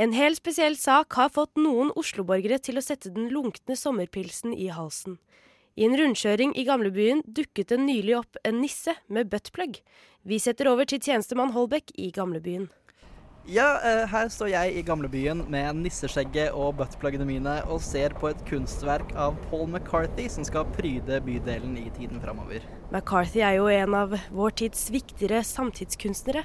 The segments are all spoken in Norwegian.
En helt spesiell sak har fått noen Oslo-borgere til å sette den lunkne sommerpilsen i halsen. I en rundkjøring i gamlebyen dukket det nylig opp en nisse med buttplug. Vi setter over til tjenestemann Holbæk i gamlebyen. Ja, eh, her står jeg i gamlebyen med nisseskjegget og buttpluggene mine og ser på et kunstverk av Paul McCarthy som skal pryde bydelen i tiden framover. McCarthy er jo en av vår tids viktigere samtidskunstnere.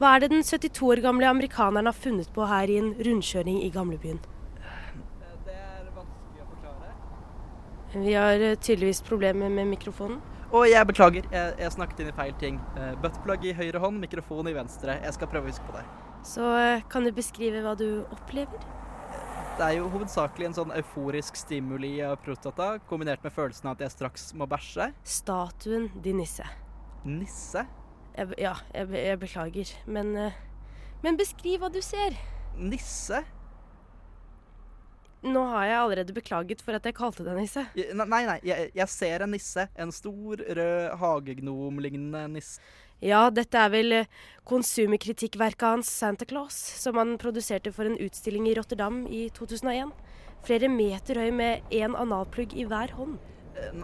Hva er det den 72 år gamle amerikaneren har funnet på her i en rundkjøring i gamlebyen? Det er vanskelig å forklare. Vi har eh, tydeligvis problemer med mikrofonen. Og jeg beklager, jeg, jeg snakket inn i feil ting. Eh, Buttplug i høyre hånd, mikrofon i venstre. Jeg skal prøve å huske på det. Så eh, kan du beskrive hva du opplever? Det er jo hovedsakelig en sånn euforisk stimuli av prostata, kombinert med følelsen av at jeg straks må bæsje. Statuen din nisse. Nisse? Jeg, ja, jeg, jeg beklager, men eh, Men beskriv hva du ser. Nisse? Nå har jeg allerede beklaget for at jeg kalte deg nisse. Nei, nei, jeg, jeg ser en nisse. En stor, rød, hagegnom-lignende nisse. Ja, dette er vel eh, konsumerkritikkverket hans Santa Claus, som han produserte for en utstilling i Rotterdam i 2001. Flere meter høy med én analplugg i hver hånd.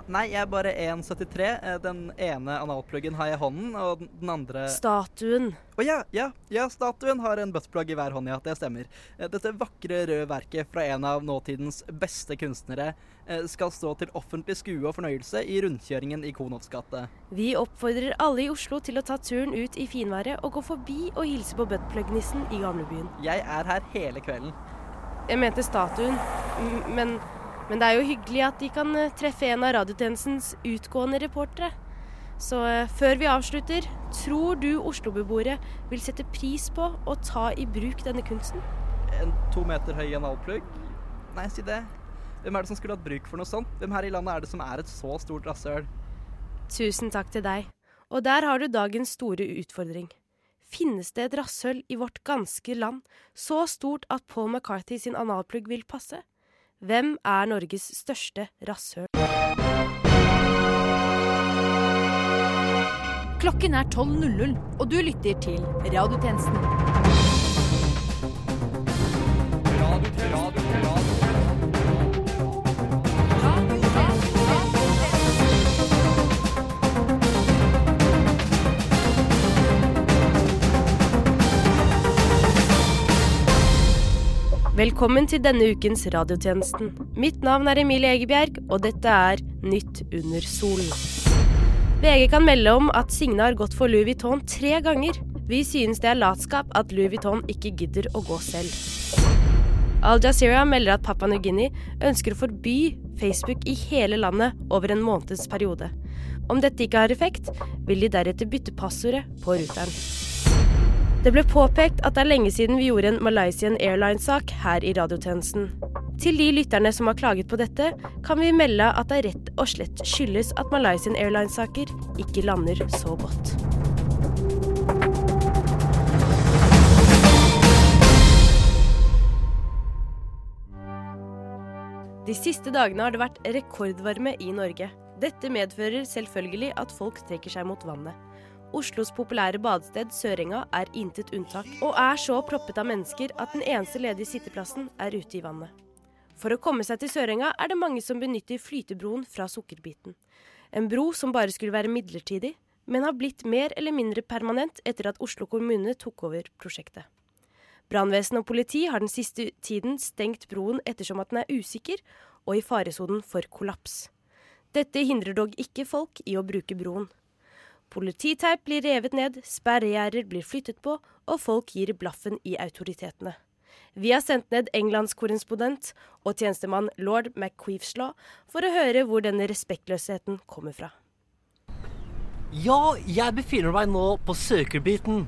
Nei, jeg er bare 1,73. Eh, Den ene analpluggen har jeg i hånden, og den- andre Statuen. Å ja, ja, ja, statuen har en buttplug i hver hånd, ja. Det stemmer. Eh, Dette vakre røde verket fra en av nåtidens beste kunstnere eh, skal stå til offentlig skue og fornøyelse i rundkjøringen i Konovs gate. Vi oppfordrer alle i Oslo til å ta turen ut i finværet og gå forbi og hilse på buttplug-nissen i gamlebyen. Jeg er her hele kvelden. Jeg mente statuen, men, men det er jo hyggelig at de kan eh, treffe en av radiotjenestens utgående reportere. Så eh, før vi avslutter, tror du Oslo-beboere vil sette pris på å ta i bruk denne kunsten? En to meter høy analplugg? Nei, si det. Hvem er det som skulle hatt bruk for noe sånt? Hvem her i landet er det som er et så stort rasshøl? Tusen takk til deg. Og der har du dagens store utfordring. Finnes det et rasshøl i vårt ganske land så stort at Paul McCarthy sin analplugg vil passe? Hvem er Norges største rasshøl? Klokken er 12.00, og du lytter til Radiotjenesten. Velkommen til denne ukens radiotjenesten. Mitt navn er Emilie Egebjerg, og dette er Nytt under solen. VG kan melde om at Signe har gått for Louis Vuitton tre ganger. Vi synes det er latskap at Louis Vuitton ikke gidder å gå selv. Al Jazeera melder at Papua New-Guinea ønsker å forby Facebook i hele landet over en måneds periode. Om dette ikke har effekt, vil de deretter bytte passordet på ruteren. Det ble påpekt at det er lenge siden vi gjorde en Malaysian Airlines-sak her i radiotjenesten. Til de lytterne som har klaget på dette, kan vi melde at det rett og slett skyldes at Malaysian Airlines-saker ikke lander så godt. De siste dagene har det vært rekordvarme i Norge. Dette medfører selvfølgelig at folk trekker seg mot vannet. Oslos populære badested Sørenga er intet unntak, og er så proppet av mennesker at den eneste ledige sitteplassen er ute i vannet. For å komme seg til Sørenga er det mange som benytter flytebroen fra Sukkerbiten. En bro som bare skulle være midlertidig, men har blitt mer eller mindre permanent etter at Oslo kommune tok over prosjektet. Brannvesen og politi har den siste tiden stengt broen ettersom at den er usikker og i faresonen for kollaps. Dette hindrer dog ikke folk i å bruke broen. Polititeip blir revet ned, sperregjerder blir flyttet på, og folk gir blaffen i autoritetene. Vi har sendt ned Englands korrespondent og tjenestemann lord McQueefslaw for å høre hvor denne respektløsheten kommer fra. Ja, jeg befinner meg nå på søkerbiten.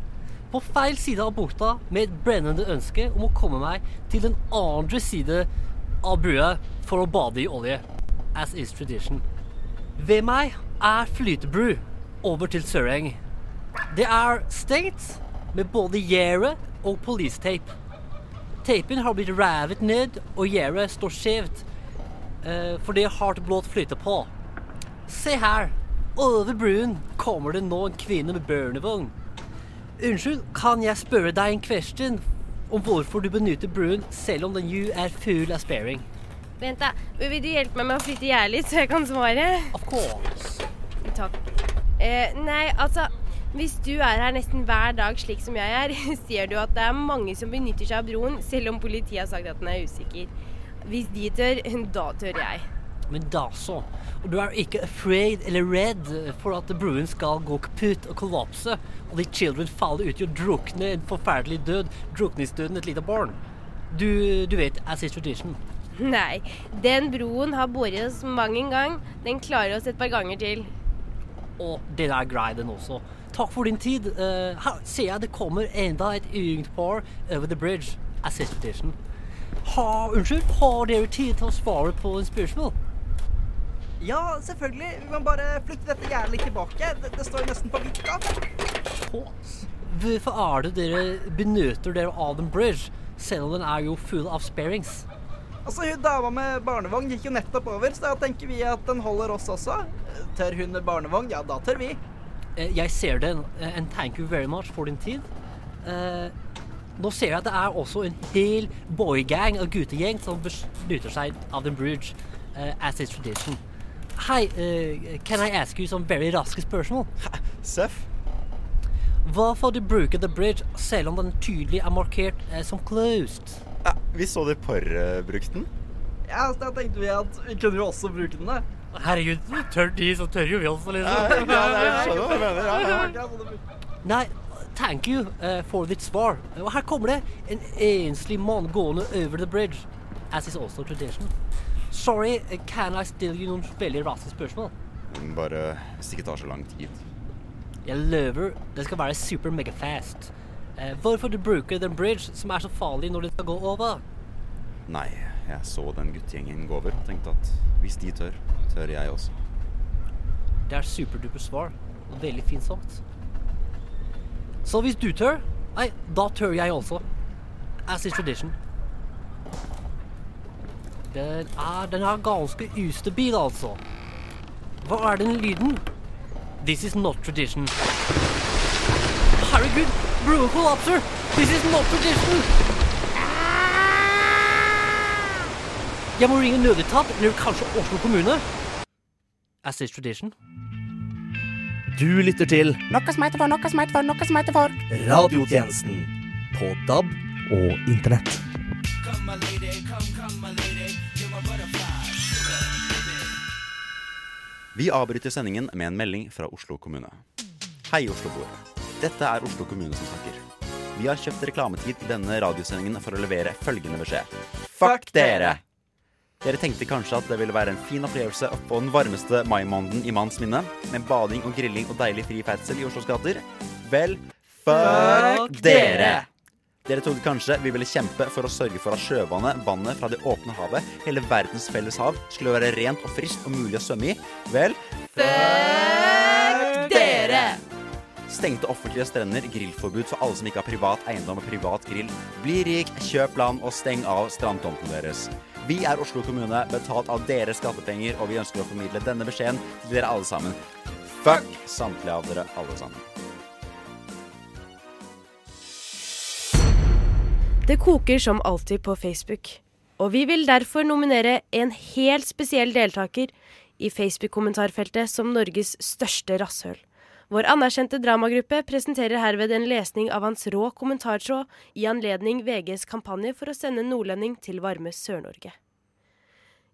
På feil side av bukta med et brennende ønske om å komme meg til den andre side av brua for å bade i olje. As is tradition. Ved meg er flytebru over til Søreng. Det er stengt med både gjerdet og polistape. Tapen har blitt revet ned, og gjerdet står skjevt. Eh, for det har det blått flyter på. Se her. Over bruen kommer det nå en kvinne med børnevogn. Unnskyld, kan jeg spørre deg en question? om hvorfor du benytter bruen selv om den jo er full av sparing. Vent, da. Vil du hjelpe meg med å flytte gjerdet litt, så jeg kan svare? Of course. Takk. Eh, nei, altså Hvis du er her nesten hver dag slik som jeg er, ser du at det er mange som benytter seg av broen, selv om politiet har sagt at den er usikker. Hvis de tør, da tør jeg. Men da så. Og du er ikke afraid eller redd for at broen skal gå kaputt og kollapse, og de children faller uti og drukner en forferdelig død, drukningsdøden et lite barn. Du, du vet, as is tradition. Nei, den broen har båret oss mang en gang. Den klarer oss et par ganger til. Og den er grei, den også. Takk for din tid. Eh, her ser jeg det kommer enda et ungt par over the bridge. Assistation. is. Ha, unnskyld, har dere tid til å svare på en spørsmål? Ja, selvfølgelig. Vi må bare flytte dette gjerdet litt tilbake. Det, det står nesten på vikka. Hvorfor er det dere benytter dere av den bridge, selv om den er jo full av sparings? Altså, hun Dama med barnevogn gikk jo nettopp over, så da tenker vi at den holder oss også. Tør hun med barnevogn? Ja, da tør vi. Eh, Jeg ser den, eh, and thank you very much for din tid. Uh, nå ser jeg at det er også en hel boygang og guttegjeng som benytter seg av den bridge uh, as its tradition. Hei, uh, can I ask you some very raske spørsmål? Seff? Hvorfor du bruker the bridge selv om den tydelig er markert uh, som closed? Ja, vi så det par uh, brukte den. Ja, så da tenkte vi at vi kunne jo også bruke den, da. Herregud, tør de, så tør jo vi også, Ja, ja, nei, jeg skjønner hva du mener. Ja, ja. Nei, thank you uh, for this svar. Og her kommer det en enslig mann gående over the bridge. As is also tradition. Sorry, can I still you noen veldig raske spørsmål? Bare hvis det ikke tar så lang tid. Jeg lover, det skal være super mega fast. Eh, hvorfor du bruker den bridge som er så farlig når den skal gå over? Nei, jeg så den guttegjengen gå over og tenkte at hvis de tør, tør jeg også. Det er superduper svar. og Veldig fint sagt. Så hvis du tør, nei, da tør jeg også. As is tradition. Den er, den er ganske ustabil, altså. Hva er den lyden? This is not tradition. Herregud, broen collapser. This is not tradition! Jeg må ringe nødetat, eller kanskje Oslo kommune. As is tradition. Du lytter til Noe som heter for, noe som heter for, noe som heter for. Radiotjenesten på DAB og Internett. Vi avbryter sendingen med en melding fra Oslo kommune. Hei, Oslo-boere. Dette er Oslo kommune som snakker. Vi har kjøpt reklametid i denne radiosendingen for å levere følgende beskjed. Fuck dere! Dere tenkte kanskje at det ville være en fin opplevelse på den varmeste maimåneden i manns minne, med bading og grilling og deilig fri ferdsel i Oslos gater. Vel, fuck dere! Dere trodde kanskje vi ville kjempe for å sørge for at sjøvannet, vannet fra det åpne havet, hele verdens felles hav, skulle være rent og friskt og mulig å svømme i. Vel, Fuck! Stengte offentlige strender, grillforbud for alle som ikke har privat eiendom og privat grill. Bli rik, kjøp land og steng av strandtomten deres. Vi er Oslo kommune, betalt av deres skattepenger, og vi ønsker å formidle denne beskjeden til dere alle sammen. Fuck samtlige av dere alle sammen. Det koker som alltid på Facebook. Og vi vil derfor nominere en helt spesiell deltaker i Facebook-kommentarfeltet som Norges største rasshøl. Vår anerkjente dramagruppe presenterer herved en lesning av hans rå kommentartråd i anledning VGs kampanje for å sende nordlending til varme Sør-Norge.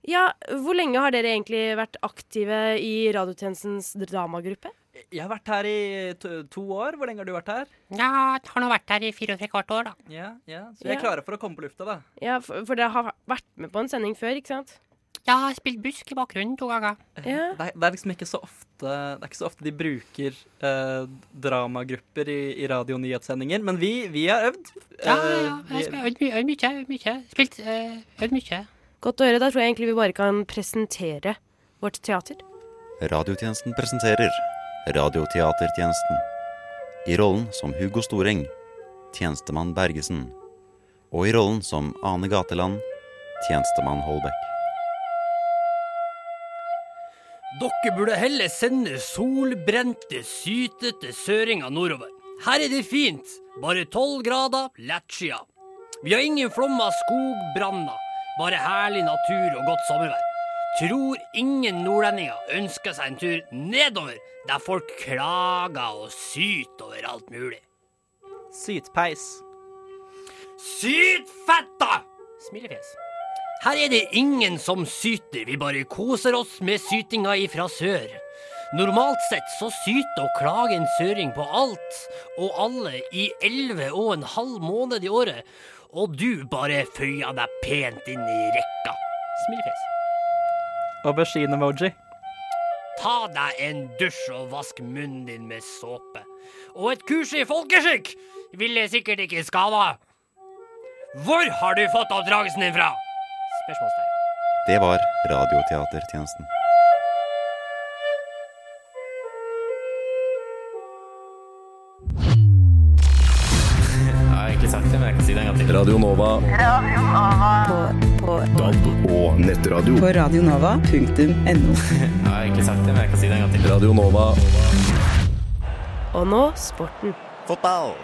Ja, hvor lenge har dere egentlig vært aktive i radiotjenestens dramagruppe? Jeg har vært her i to, to år. Hvor lenge har du vært her? Ja, jeg har nå vært her i fire og tre kvart år, da. Ja, ja. Så vi er Ja. klare for å komme på lufta, da. Ja, for, for dere har vært med på en sending før, ikke sant? Ja, Jeg har spilt busk i bakgrunnen to ganger. Ja. Det er, det er liksom ikke så ofte Det er ikke så ofte de bruker eh, dramagrupper i, i radionyhetssendinger, men vi, vi har øvd. Ja, Eh, ja, jeg har øvd mye, øvd mye, mye. Spilt, eh, øvd mye. Godt å høre. Da tror jeg egentlig vi bare kan presentere vårt teater. Radiotjenesten presenterer Radioteatertjenesten. I rollen som Hugo Storeng, tjenestemann Bergesen. Og i rollen som Ane Gateland, tjenestemann Holbæk. Dere burde heller sende solbrente, sytete søringer nordover. Her er det fint. Bare tolv grader, lett. Vi har ingen flommer, skogbranner, bare herlig natur og godt sommervær. Tror ingen nordlendinger ønsker seg en tur nedover, der folk klager og syter over alt mulig. Sytpeis. Syt fetta! Smilefjes. Her er det ingen som syter, vi bare koser oss med sytinga ifra sør. Normalt sett så syter og klager en søring på alt og alle i elleve og en halv måned i året, og du bare føyer deg pent inn i rekka. Smilefjes. Aubergine-emoji. Ta deg en dusj og vask munnen din med såpe. Og et kurs i folkeskikk ville sikkert ikke skada. Hvor har du fått oppdragelsen din fra? Spørsmålstegn. Det var Radioteatertjenesten. Radio Nova. Radio Nova. På, på, på. kan si det en gang til. Radio Nova. DAB og nettradio. På radionova.no. Jeg har egentlig sagt det, men jeg kan si det en gang til. Radio Nova. Og nå sporten. Fotball!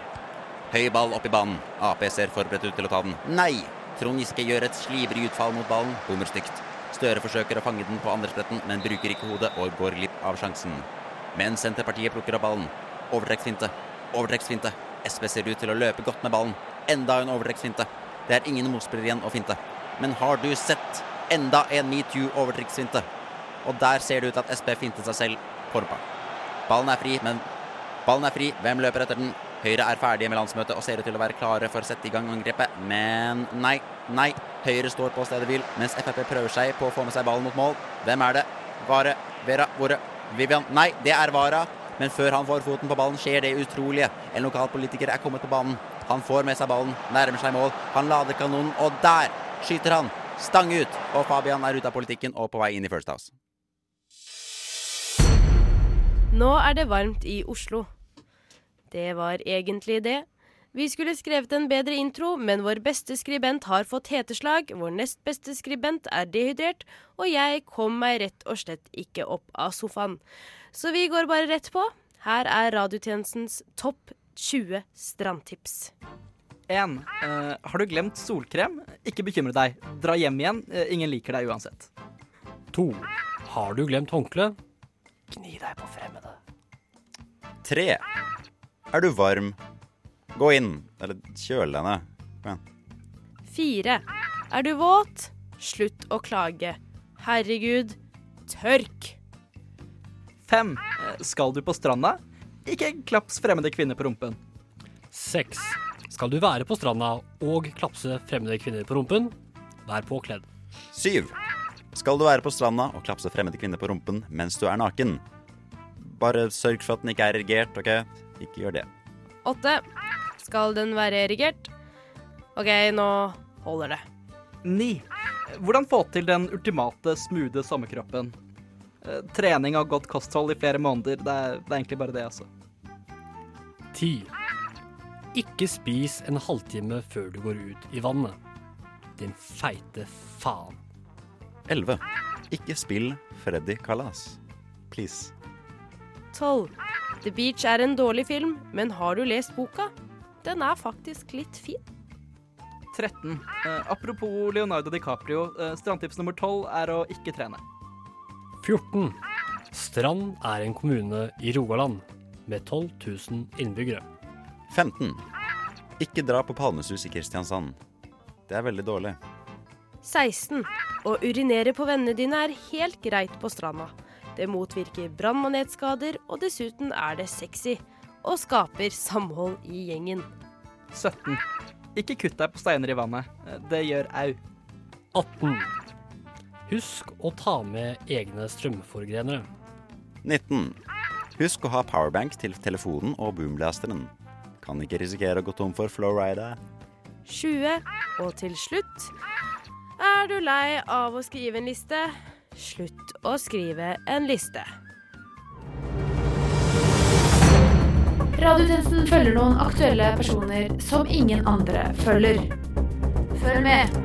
Høy ball opp i banen. Ap ser forberedt ut til å ta den. Nei! Trond Giske gjør et slibrig utfall mot ballen. Bommer stygt. Støre forsøker å fange den på andrespretten, men bruker ikke hodet og går glipp av sjansen. Men Senterpartiet plukker opp ballen. Overtrekksfinte. Overtrekksfinte. SV ser ut til å løpe godt med ballen. Enda en overtrekksfinte. Det er ingen motspiller igjen å finte. Men har du sett enda en metoo-overtrekksfinte? Og der ser det ut at SP fintet seg selv på rumpa. Ballen er fri, men ballen er fri. Hvem løper etter den? Høyre er ferdige med landsmøtet og ser ut til å være klare for å sette i gang angrepet, men nei, nei. Høyre står på stedet hvil, mens Frp prøver seg på å få med seg ballen mot mål. Hvem er det? Vare, Vera, Vore, Vivian Nei, det er Vara. Men før han får foten på ballen, skjer det utrolige. En lokalpolitiker er kommet på banen. Han får med seg ballen, nærmer seg mål. Han lader kanonen, og der skyter han! Stang ut! Og Fabian er ute av politikken og på vei inn i First House. Nå er det varmt i Oslo. Det var egentlig det. Vi skulle skrevet en bedre intro, men vår beste skribent har fått heteslag, vår nest beste skribent er dehydrert, og jeg kom meg rett og slett ikke opp av sofaen. Så vi går bare rett på. Her er radiotjenestens topp 20 strandtips. 1. Eh, har du glemt solkrem? Ikke bekymre deg. Dra hjem igjen. Eh, ingen liker deg uansett. 2. Har du glemt håndkle? Gni deg på fremmede. Tre. Er du varm? Gå inn. Eller kjøl deg ned. Kom igjen. Fire. Er du våt? Slutt å klage. Herregud, tørk. 5. Eh, skal du på stranda? Ikke klaps fremmede kvinner på rumpen. Seks. Skal du være på stranda og klapse fremmede kvinner på rumpen, vær påkledd. Syv. Skal du være på stranda og klapse fremmede kvinner på rumpen mens du er naken? Bare sørg for at den ikke er erigert, OK? Ikke gjør det. Åtte. Skal den være erigert? OK, nå holder det. 9. Hvordan få til den ultimate smoothe sommerkroppen? Eh, Trening og godt kosthold i flere måneder. Det er, det er egentlig bare det, altså. Ti. Ikke spis en halvtime før du går ut i vannet. Din feite faen. Elleve. Ikke spill Freddy Kalas. Please. 12. The Beach er en dårlig film, men har du lest boka? Den er faktisk litt fin. 13. Eh, apropos Leonardo DiCaprio, eh, strandtips nummer 12 er å ikke trene. 14. Strand er en kommune i Rogaland med 12 000 innbyggere. 15. Ikke dra på Palmesus i Kristiansand. Det er veldig dårlig. 16. Å urinere på vennene dine er helt greit på stranda. Det motvirker brannmanetskader, og dessuten er det sexy. Og skaper samhold i gjengen. 17. Ikke kutt deg på steiner i vannet. Det gjør au. 18. Husk å ta med egne strømforgrenere. 19. Husk å ha powerbank til telefonen og boomblasteren. Kan ikke risikere å gå tom for Florida. 20. Og til slutt Er du lei av å skrive en liste? Slutt å skrive en liste. Radiotjenesten følger noen aktuelle personer som ingen andre følger. Følg med.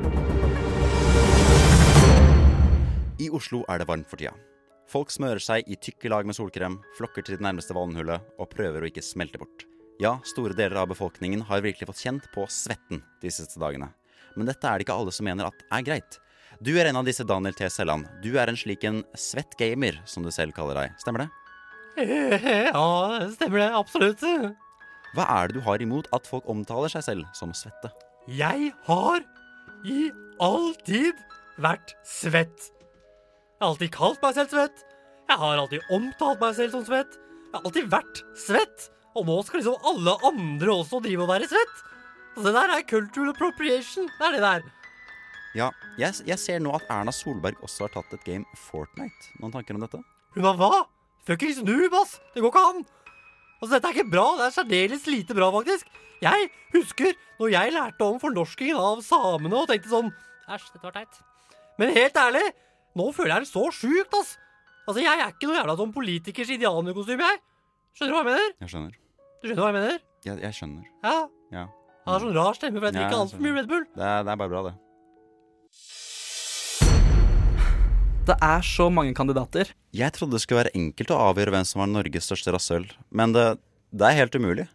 I Oslo er det varmt for tida. Folk smører seg i tykke lag med solkrem, flokker til det nærmeste vannhullet og prøver å ikke smelte bort. Ja, store deler av befolkningen har virkelig fått kjent på svetten de siste dagene. Men dette er det ikke alle som mener at er greit. Du er en av disse, Daniel T. Selland. Du er en slik en svett gamer, som du selv kaller deg. Stemmer det? Ja, stemmer det. Absolutt. Hva er det du har imot at folk omtaler seg selv som svette? Jeg har i all tid vært svett. Jeg har alltid kalt meg selv svett. Jeg har alltid omtalt meg selv som svett. Jeg har alltid vært svett. Og nå skal liksom alle andre også drive og være svett. Så det der er cultural appropriation. Det er det der. Ja, jeg, jeg ser nå at Erna Solberg også har tatt et game Fortnite. Noen tanker om dette? Hun har hva? Fuckings noob, ass! Det går ikke an! Altså, dette er ikke bra. Det er særdeles lite bra, faktisk. Jeg husker når jeg lærte om fornorskingen av samene og tenkte sånn Æsj, dette var teit. Men helt ærlig, nå føler jeg det så sjukt, ass. Altså, jeg er ikke noe jævla sånn politikers indianerkostyme, jeg. Skjønner du hva jeg mener? Jeg skjønner. Du skjønner hva jeg mener? Jeg, jeg skjønner. Ja. Ja. Han har sånn rar stemme for jeg drikker ja, altfor mye Red Bull. Det er, det er bare bra, det. Det er så mange kandidater. Jeg trodde det skulle være enkelt å avgjøre hvem som var Norges største rasshøl, men det, det er helt umulig.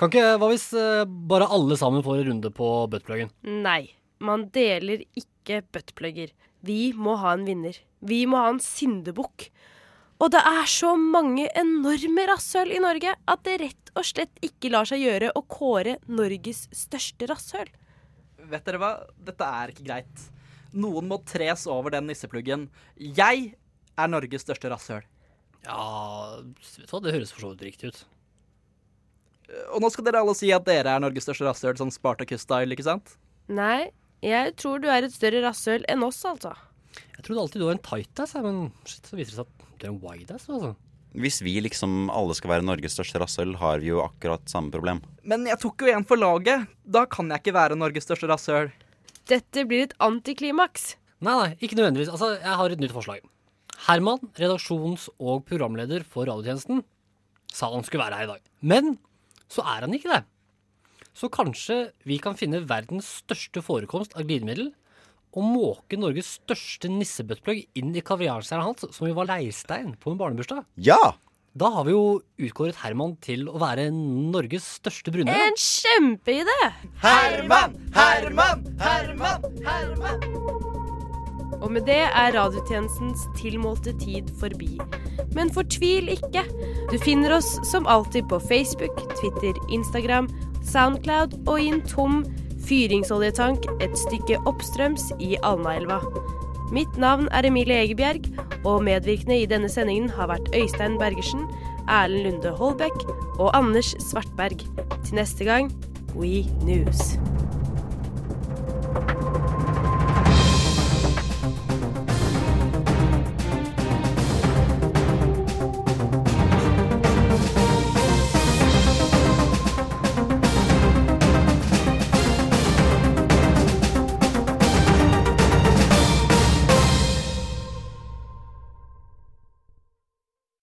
Kan ikke, Hva hvis eh, bare alle sammen får en runde på buttpluggen? Nei, man deler ikke buttplugger. Vi må ha en vinner. Vi må ha en syndebukk. Og det er så mange enorme rasshøl i Norge at det rett og slett ikke lar seg gjøre å kåre Norges største rasshøl. Vet dere hva? Dette er ikke greit. Noen må tres over den nissepluggen. Jeg er Norges største rasshøl. Ja, vet du hva, det høres for så vidt riktig ut. Og nå skal dere alle si at dere er Norges største rasshøl, sånn Spartacus-style, ikke sant? Nei, jeg tror du er et større rasshøl enn oss, altså. Jeg trodde alltid du var en tight-ass, men shit, så viser det seg at du er en wide-ass. Altså. Hvis vi liksom alle skal være Norges største rasshøl, har vi jo akkurat samme problem. Men jeg tok jo en for laget. Da kan jeg ikke være Norges største rasshøl. Dette blir et antiklimaks. Nei, nei, ikke nødvendigvis. Altså, jeg har et nytt forslag. Herman, redaksjons- og programleder for radiotjenesten, sa han skulle være her i dag. Men så er han ikke det. Så kanskje vi kan finne verdens største forekomst av glidemiddel og måke Norges største nissebøtteplugg inn i kaviarstjerna hans, som jo var leirstein på en barnebursdag. Ja! Da har vi jo utkåret Herman til å være Norges største brunere. En kjempeidé! Herman! Herman! Herman! Herman! Og med det er radiotjenestens tilmålte tid forbi. Men fortvil ikke. Du finner oss som alltid på Facebook, Twitter, Instagram, Soundcloud og i en tom fyringsoljetank et stykke oppstrøms i Alnaelva. Mitt navn er Emilie Egebjerg, og medvirkende i denne sendingen har vært Øystein Bergersen, Erlend Lunde Holbæk og Anders Svartberg. Til neste gang We News.